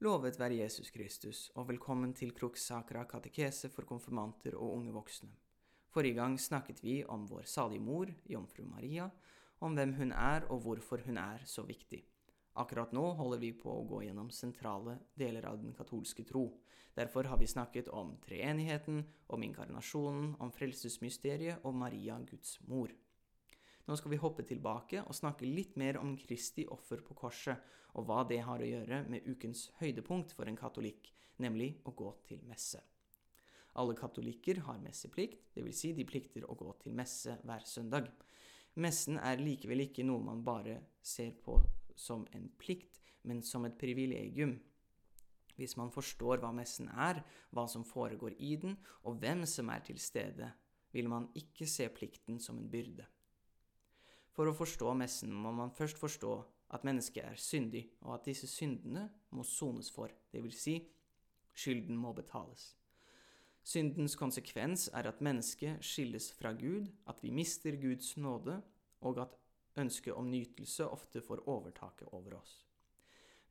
Lovet være Jesus Kristus, og velkommen til Krukksakra katekese for konfirmanter og unge voksne. Forrige gang snakket vi om vår salige mor, jomfru Maria, om hvem hun er og hvorfor hun er så viktig. Akkurat nå holder vi på å gå gjennom sentrale deler av den katolske tro. Derfor har vi snakket om treenigheten, om inkarnasjonen, om frelsesmysteriet og Maria, Guds mor. Nå skal vi hoppe tilbake og snakke litt mer om Kristi offer på korset, og hva det har å gjøre med ukens høydepunkt for en katolikk, nemlig å gå til messe. Alle katolikker har messeplikt, dvs. Si de plikter å gå til messe hver søndag. Messen er likevel ikke noe man bare ser på som en plikt, men som et privilegium. Hvis man forstår hva messen er, hva som foregår i den, og hvem som er til stede, vil man ikke se plikten som en byrde. For å forstå messen må man først forstå at mennesket er syndig, og at disse syndene må sones for, dvs. Si, skylden må betales. Syndens konsekvens er at mennesket skilles fra Gud, at vi mister Guds nåde, og at ønsket om nytelse ofte får overtaket over oss.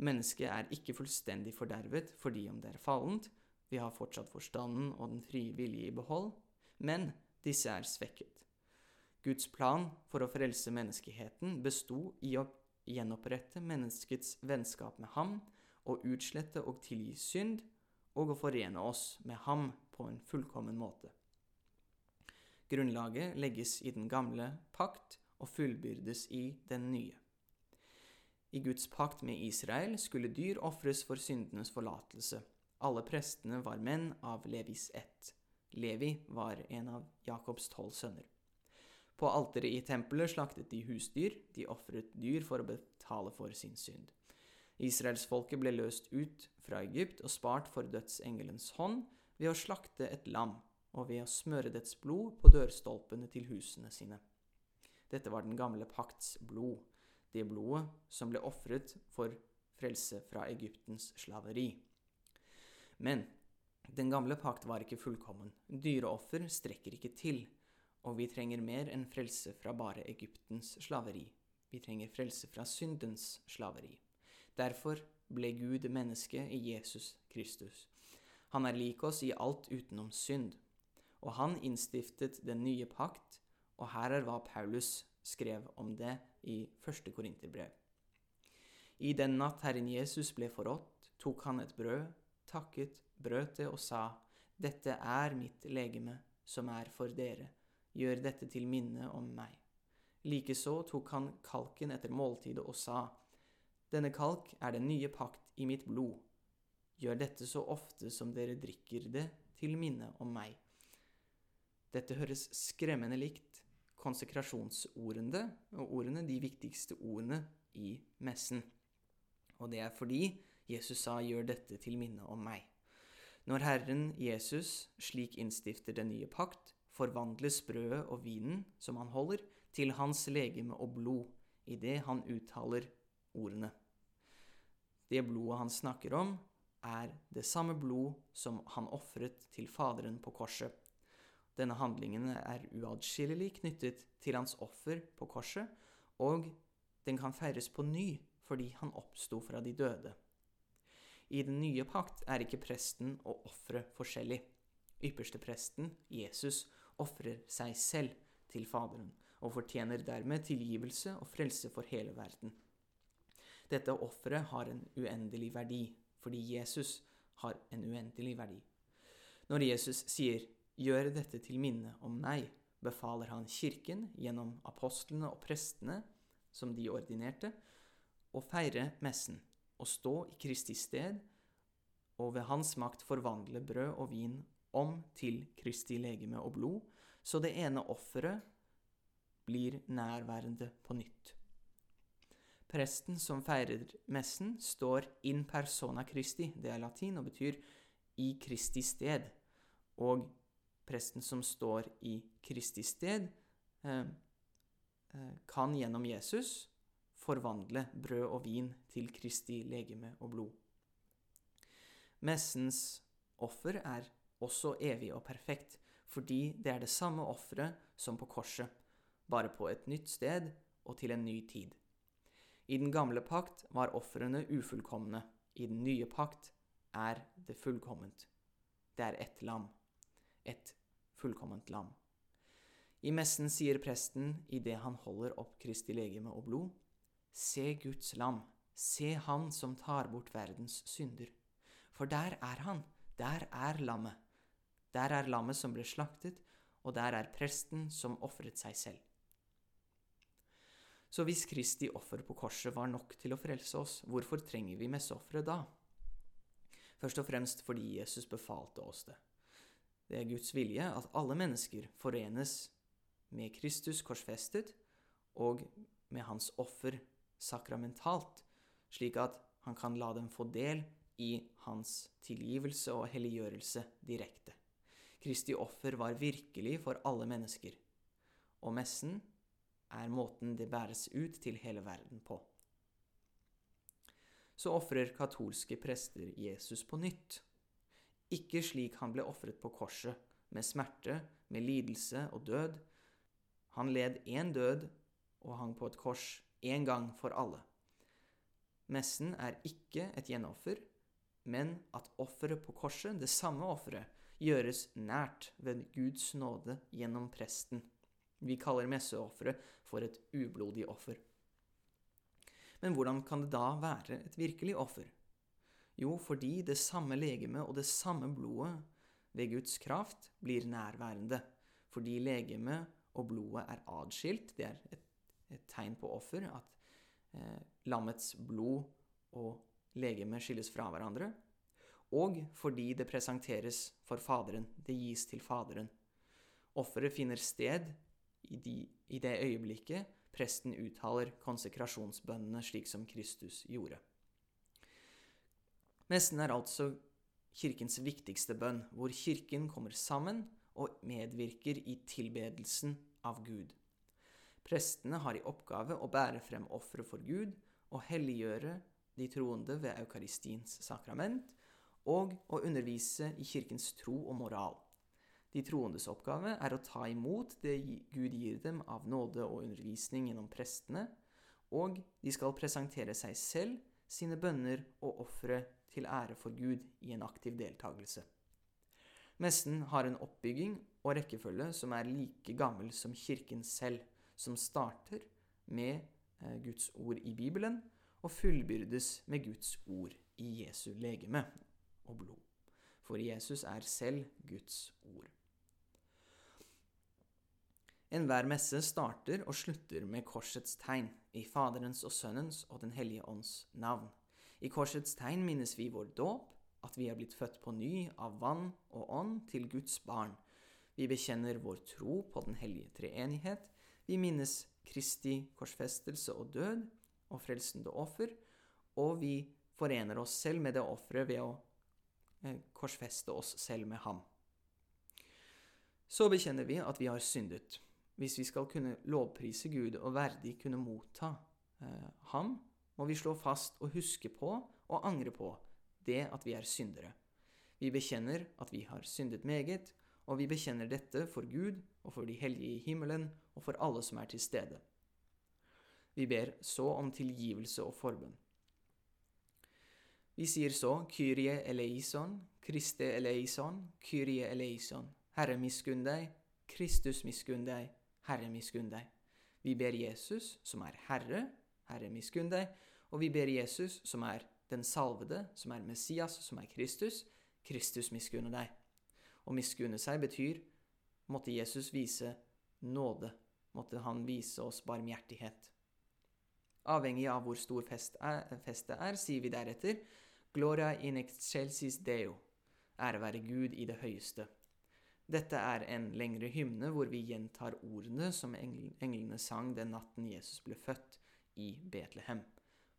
Mennesket er ikke fullstendig fordervet fordi om det er fallent, vi har fortsatt forstanden og den frie vilje i behold, men disse er svekket. Guds plan for å frelse menneskeheten besto i å gjenopprette menneskets vennskap med ham, og utslette og tilgi synd, og å forene oss med ham på en fullkommen måte. Grunnlaget legges i den gamle pakt og fullbyrdes i den nye. I Guds pakt med Israel skulle dyr ofres for syndenes forlatelse. Alle prestene var menn av Levis ett. Levi var en av Jakobs tolv sønner. På alteret i tempelet slaktet de husdyr, de ofret dyr for å betale for sin synd. Israelsfolket ble løst ut fra Egypt og spart for dødsengelens hånd ved å slakte et lam og ved å smøre dets blod på dørstolpene til husene sine. Dette var den gamle pakts blod, det blodet som ble ofret for frelse fra Egyptens slaveri. Men den gamle pakt var ikke fullkommen. Dyreoffer strekker ikke til og vi trenger mer enn frelse fra bare Egyptens slaveri. Vi trenger frelse fra syndens slaveri. Derfor ble Gud menneske i Jesus Kristus. Han er lik oss i alt utenom synd. Og han innstiftet den nye pakt, og her er hva Paulus skrev om det i første Korinterbrev. I den natt Herren Jesus ble forrådt, tok han et brød, takket, brøt det og sa, Dette er mitt legeme, som er for dere gjør dette til minne om meg. Likeså tok han kalken etter måltidet og sa, Denne kalk er den nye pakt i mitt blod. Gjør dette så ofte som dere drikker det, til minne om meg. Dette høres skremmende likt konsekrasjonsordene, og ordene de viktigste ordene i messen. Og det er fordi Jesus sa 'gjør dette til minne om meg'. Når Herren Jesus slik innstifter den nye pakt, forvandles brødet og vinen som han holder, til hans legeme og blod, idet han uttaler ordene. Det blodet han snakker om, er det samme blod som han ofret til Faderen på korset. Denne handlingen er uatskillelig knyttet til hans offer på korset, og den kan feires på ny fordi han oppsto fra de døde. I den nye pakt er ikke presten og offeret forskjellig. Ypperstepresten, Jesus, ofrer seg selv til Faderen, og fortjener dermed tilgivelse og frelse for hele verden. Dette offeret har en uendelig verdi, fordi Jesus har en uendelig verdi. Når Jesus sier 'gjør dette til minne om meg', befaler han Kirken gjennom apostlene og prestene, som de ordinerte, å feire messen og stå i Kristi sted og ved hans makt forvandle brød og vin om til Kristi legeme og blod, så det ene offeret blir nærværende på nytt. Presten som feirer messen, står in persona Christi, det er latin og betyr i Kristi sted. Og presten som står i Kristi sted, eh, eh, kan gjennom Jesus forvandle brød og vin til Kristi legeme og blod. Messens offer er også evig og perfekt, fordi det er det samme offeret som på korset, bare på et nytt sted og til en ny tid. I den gamle pakt var ofrene ufullkomne, i den nye pakt er det fullkomment. Det er ett lam. Et fullkomment lam. I messen sier presten idet han holder opp Kristi legeme og blod, Se Guds lam, se Han som tar bort verdens synder. For der er han, der er lammet. Der er lammet som ble slaktet, og der er presten som ofret seg selv. Så hvis Kristi offer på korset var nok til å frelse oss, hvorfor trenger vi messeofferet da? Først og fremst fordi Jesus befalte oss det. Det er Guds vilje at alle mennesker forenes med Kristus korsfestet og med hans offer sakramentalt, slik at han kan la dem få del i hans tilgivelse og helliggjørelse direkte. Kristi offer var virkelig for alle mennesker, og messen er måten det bæres ut til hele verden på. Så ofrer katolske prester Jesus på nytt. Ikke slik han ble ofret på korset, med smerte, med lidelse og død. Han led én død og hang på et kors én gang for alle. Messen er ikke et gjenoffer, men at offeret på korset, det samme offeret, gjøres nært ved Guds nåde gjennom presten. Vi kaller messeofferet for et ublodig offer. Men hvordan kan det da være et virkelig offer? Jo, fordi det samme legeme og det samme blodet ved Guds kraft blir nærværende. Fordi legemet og blodet er adskilt. Det er et, et tegn på offer at eh, lammets blod og legeme skilles fra hverandre. Og fordi det presenteres for Faderen. Det gis til Faderen. Offeret finner sted i, de, i det øyeblikket presten uttaler konsekrasjonsbønnene slik som Kristus gjorde. Messen er altså kirkens viktigste bønn, hvor kirken kommer sammen og medvirker i tilbedelsen av Gud. Prestene har i oppgave å bære frem ofre for Gud og helliggjøre de troende ved eukaristiens sakrament, og å undervise i kirkens tro og moral. De troendes oppgave er å ta imot det Gud gir dem av nåde og undervisning gjennom prestene, og de skal presentere seg selv, sine bønner og ofre til ære for Gud i en aktiv deltakelse. Messen har en oppbygging og rekkefølge som er like gammel som Kirken selv, som starter med eh, Guds ord i Bibelen og fullbyrdes med Guds ord i Jesu legeme og blod. For Jesus er selv Guds ord. Enhver messe starter og slutter med korsets tegn, i Faderens og Sønnens og Den hellige ånds navn. I korsets tegn minnes vi vår dåp, at vi er blitt født på ny av vann og ånd til Guds barn. Vi bekjenner vår tro på Den hellige treenighet. Vi minnes Kristi korsfestelse og død og frelsende offer, og vi forener oss selv med det offeret ved å korsfeste oss selv med ham. Så bekjenner vi at vi har syndet hvis vi skal kunne lovprise Gud og verdig kunne motta eh, ham, må vi slå fast og huske på og angre på det at vi er syndere. Vi bekjenner at vi har syndet meget, og vi bekjenner dette for Gud og for de hellige i himmelen og for alle som er til stede. Vi ber så om tilgivelse og forbønn. Vi sier så Kyrie eleison, Kriste eleison, Kyrie eleison. Herre, miskunn deg. Kristus, miskunn deg. Herre, miskunn deg. Vi ber Jesus, som er Herre, Herre, miskunn deg. Og vi ber Jesus, som er den salvede, som er Messias, som er Kristus, Kristus miskunne deg. Å miskunne seg betyr måtte Jesus vise nåde, måtte han vise oss barmhjertighet. Avhengig av hvor stor fest er, festet er, sier vi deretter Gloria in excelsis Deo, ære være Gud i det høyeste. Dette er en lengre hymne hvor vi gjentar ordene som englene sang den natten Jesus ble født i Betlehem,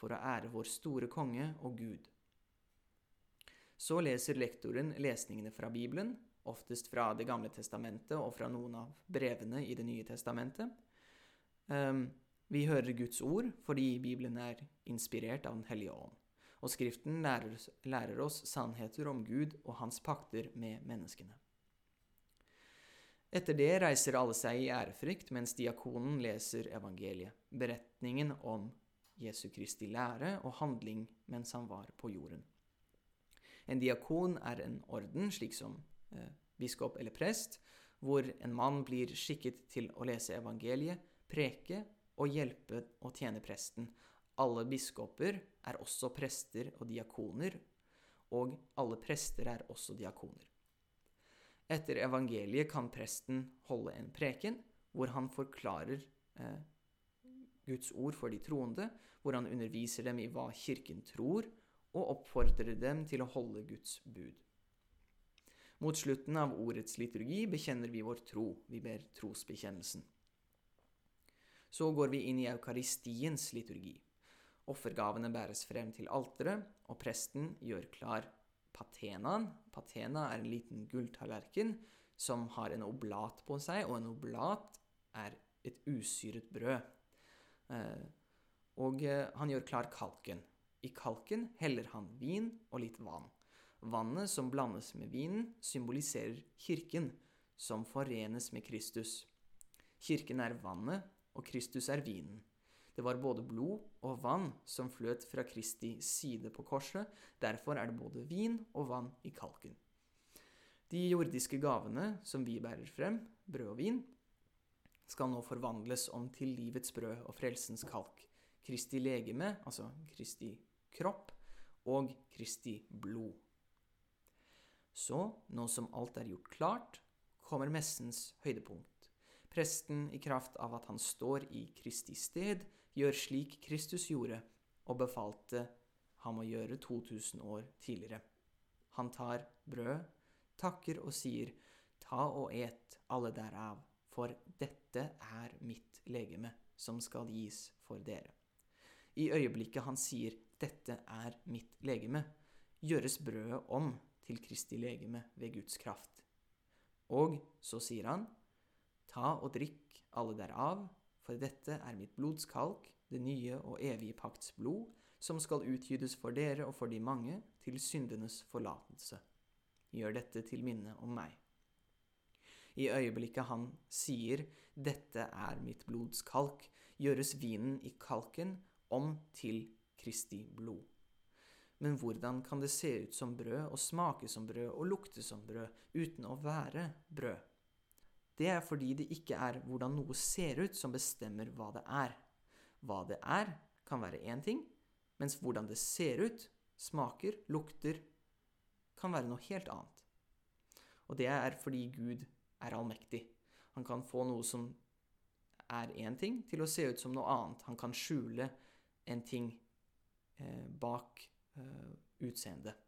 for å ære vår store konge og Gud. Så leser lektoren lesningene fra Bibelen, oftest fra Det gamle testamentet og fra noen av brevene i Det nye testamentet. Um, vi hører Guds ord fordi Bibelen er inspirert av Den hellige ånd. Og Skriften lærer, lærer oss sannheter om Gud og hans pakter med menneskene. Etter det reiser alle seg i ærefrykt mens diakonen leser evangeliet, beretningen om Jesu Kristi lære og handling mens han var på jorden. En diakon er en orden, slik som eh, biskop eller prest, hvor en mann blir skikket til å lese evangeliet, preke og hjelpe og tjene presten. Alle biskoper er også prester og diakoner, og alle prester er også diakoner. Etter evangeliet kan presten holde en preken hvor han forklarer eh, Guds ord for de troende, hvor han underviser dem i hva Kirken tror, og oppfordrer dem til å holde Guds bud. Mot slutten av ordets liturgi bekjenner vi vår tro. Vi ber trosbekjennelsen. Så går vi inn i eukaristiens liturgi. Offergavene bæres frem til alteret, og presten gjør klar patenaen. Patena er en liten gulltallerken som har en oblat på seg, og en oblat er et usyret brød. Eh, og eh, han gjør klar kalken. I kalken heller han vin og litt vann. Vannet som blandes med vinen, symboliserer kirken, som forenes med Kristus. Kirken er vannet, og Kristus er vinen. Det var både blod og vann som fløt fra Kristi side på korset, derfor er det både vin og vann i kalken. De jordiske gavene som vi bærer frem, brød og vin, skal nå forvandles om til livets brød og frelsens kalk. Kristi legeme, altså Kristi kropp, og Kristi blod. Så, nå som alt er gjort klart, kommer messens høydepunkt. Presten, i kraft av at han står i Kristi sted, gjør slik Kristus gjorde og befalte ham å gjøre 2000 år tidligere. Han tar brød, takker og sier, Ta og et alle derav, for dette er mitt legeme, som skal gis for dere. I øyeblikket han sier 'dette er mitt legeme', gjøres brødet om til Kristi legeme ved Guds kraft. Og så sier han, Ta og drikk alle derav, for dette er mitt blods kalk, det nye og evige pakts blod, som skal utgytes for dere og for de mange, til syndenes forlatelse. Gjør dette til minne om meg. I øyeblikket han sier 'dette er mitt blods kalk', gjøres vinen i kalken om til Kristi blod. Men hvordan kan det se ut som brød og smake som brød og lukte som brød uten å være brød? Det er fordi det ikke er hvordan noe ser ut som bestemmer hva det er. Hva det er, kan være én ting, mens hvordan det ser ut, smaker, lukter, kan være noe helt annet. Og det er fordi Gud er allmektig. Han kan få noe som er én ting, til å se ut som noe annet. Han kan skjule en ting eh, bak eh, utseendet.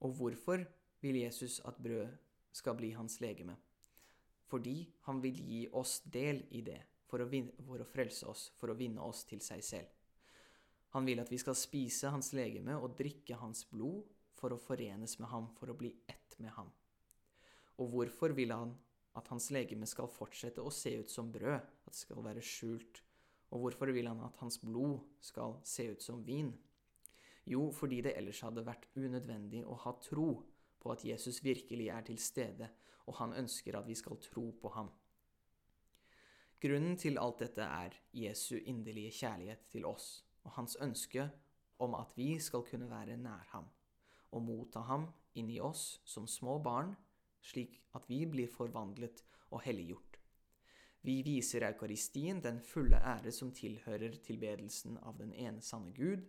Og hvorfor vil Jesus at brød skal bli hans legeme? Fordi han vil gi oss del i det, for å, vinne, for å frelse oss, for å vinne oss til seg selv. Han vil at vi skal spise hans legeme og drikke hans blod for å forenes med ham, for å bli ett med ham. Og hvorfor vil han at hans legeme skal fortsette å se ut som brød, at det skal være skjult og hvorfor vil han at hans blod skal se ut som vin? Jo, fordi det ellers hadde vært unødvendig å ha tro på at Jesus virkelig er til stede, og han ønsker at vi skal tro på ham. Grunnen til alt dette er Jesu inderlige kjærlighet til oss og hans ønske om at vi skal kunne være nær ham og motta ham inni oss som små barn, slik at vi blir forvandlet og helliggjort. Vi viser eukaristien den fulle ære som tilhører tilbedelsen av den ene sanne Gud,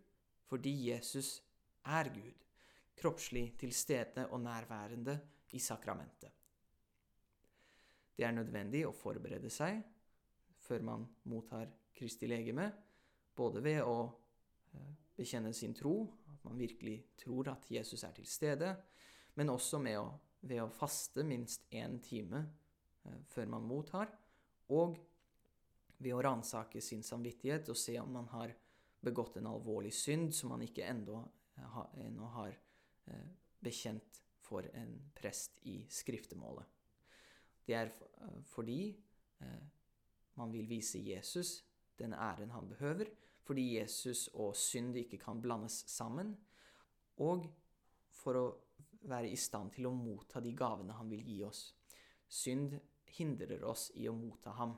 fordi Jesus er Gud, kroppslig til stede og nærværende i sakramentet. Det er nødvendig å forberede seg før man mottar Kristi legeme, både ved å eh, bekjenne sin tro, at man virkelig tror at Jesus er til stede, men også å, ved å faste minst én time eh, før man mottar, og ved å ransake sin samvittighet og se om man har begått en alvorlig synd som man ikke ennå, ennå har eh, bekjent for en prest i skriftemålet. Det er eh, fordi eh, man vil vise Jesus den æren han behøver, fordi Jesus og synd ikke kan blandes sammen, og for å være i stand til å motta de gavene han vil gi oss. Synd hindrer oss i å motta ham.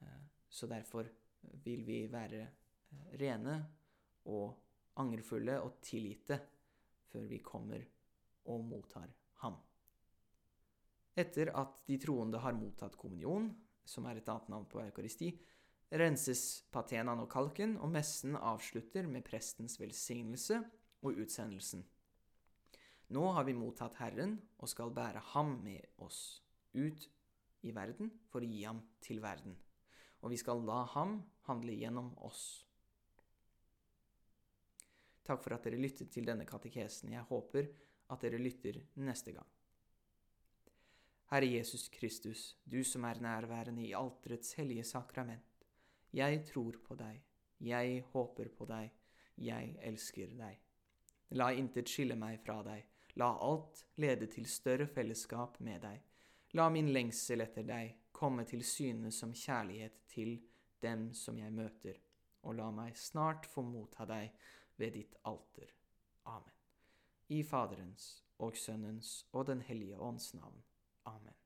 Eh, så derfor vil vi være eh, rene og angerfulle og tilgitte før vi kommer og mottar ham. Etter at de troende har mottatt kommunion, som er et annet navn på eukaristi, renses patenaen og kalken, og messen avslutter med prestens velsignelse og utsendelsen. Nå har vi mottatt Herren og skal bære ham med oss ut i verden for å gi ham til verden. Og vi skal la ham handle gjennom oss. Takk for at dere lyttet til denne katekesen. Jeg håper at dere lytter neste gang. Herre Jesus Kristus, du som er nærværende i alterets hellige sakrament. Jeg tror på deg, jeg håper på deg, jeg elsker deg. La intet skille meg fra deg, la alt lede til større fellesskap med deg. La min lengsel etter deg komme til syne som kjærlighet til dem som jeg møter, og la meg snart få motta deg ved ditt alter. Amen. I Faderens og Sønnens og Den hellige ånds navn. Amen.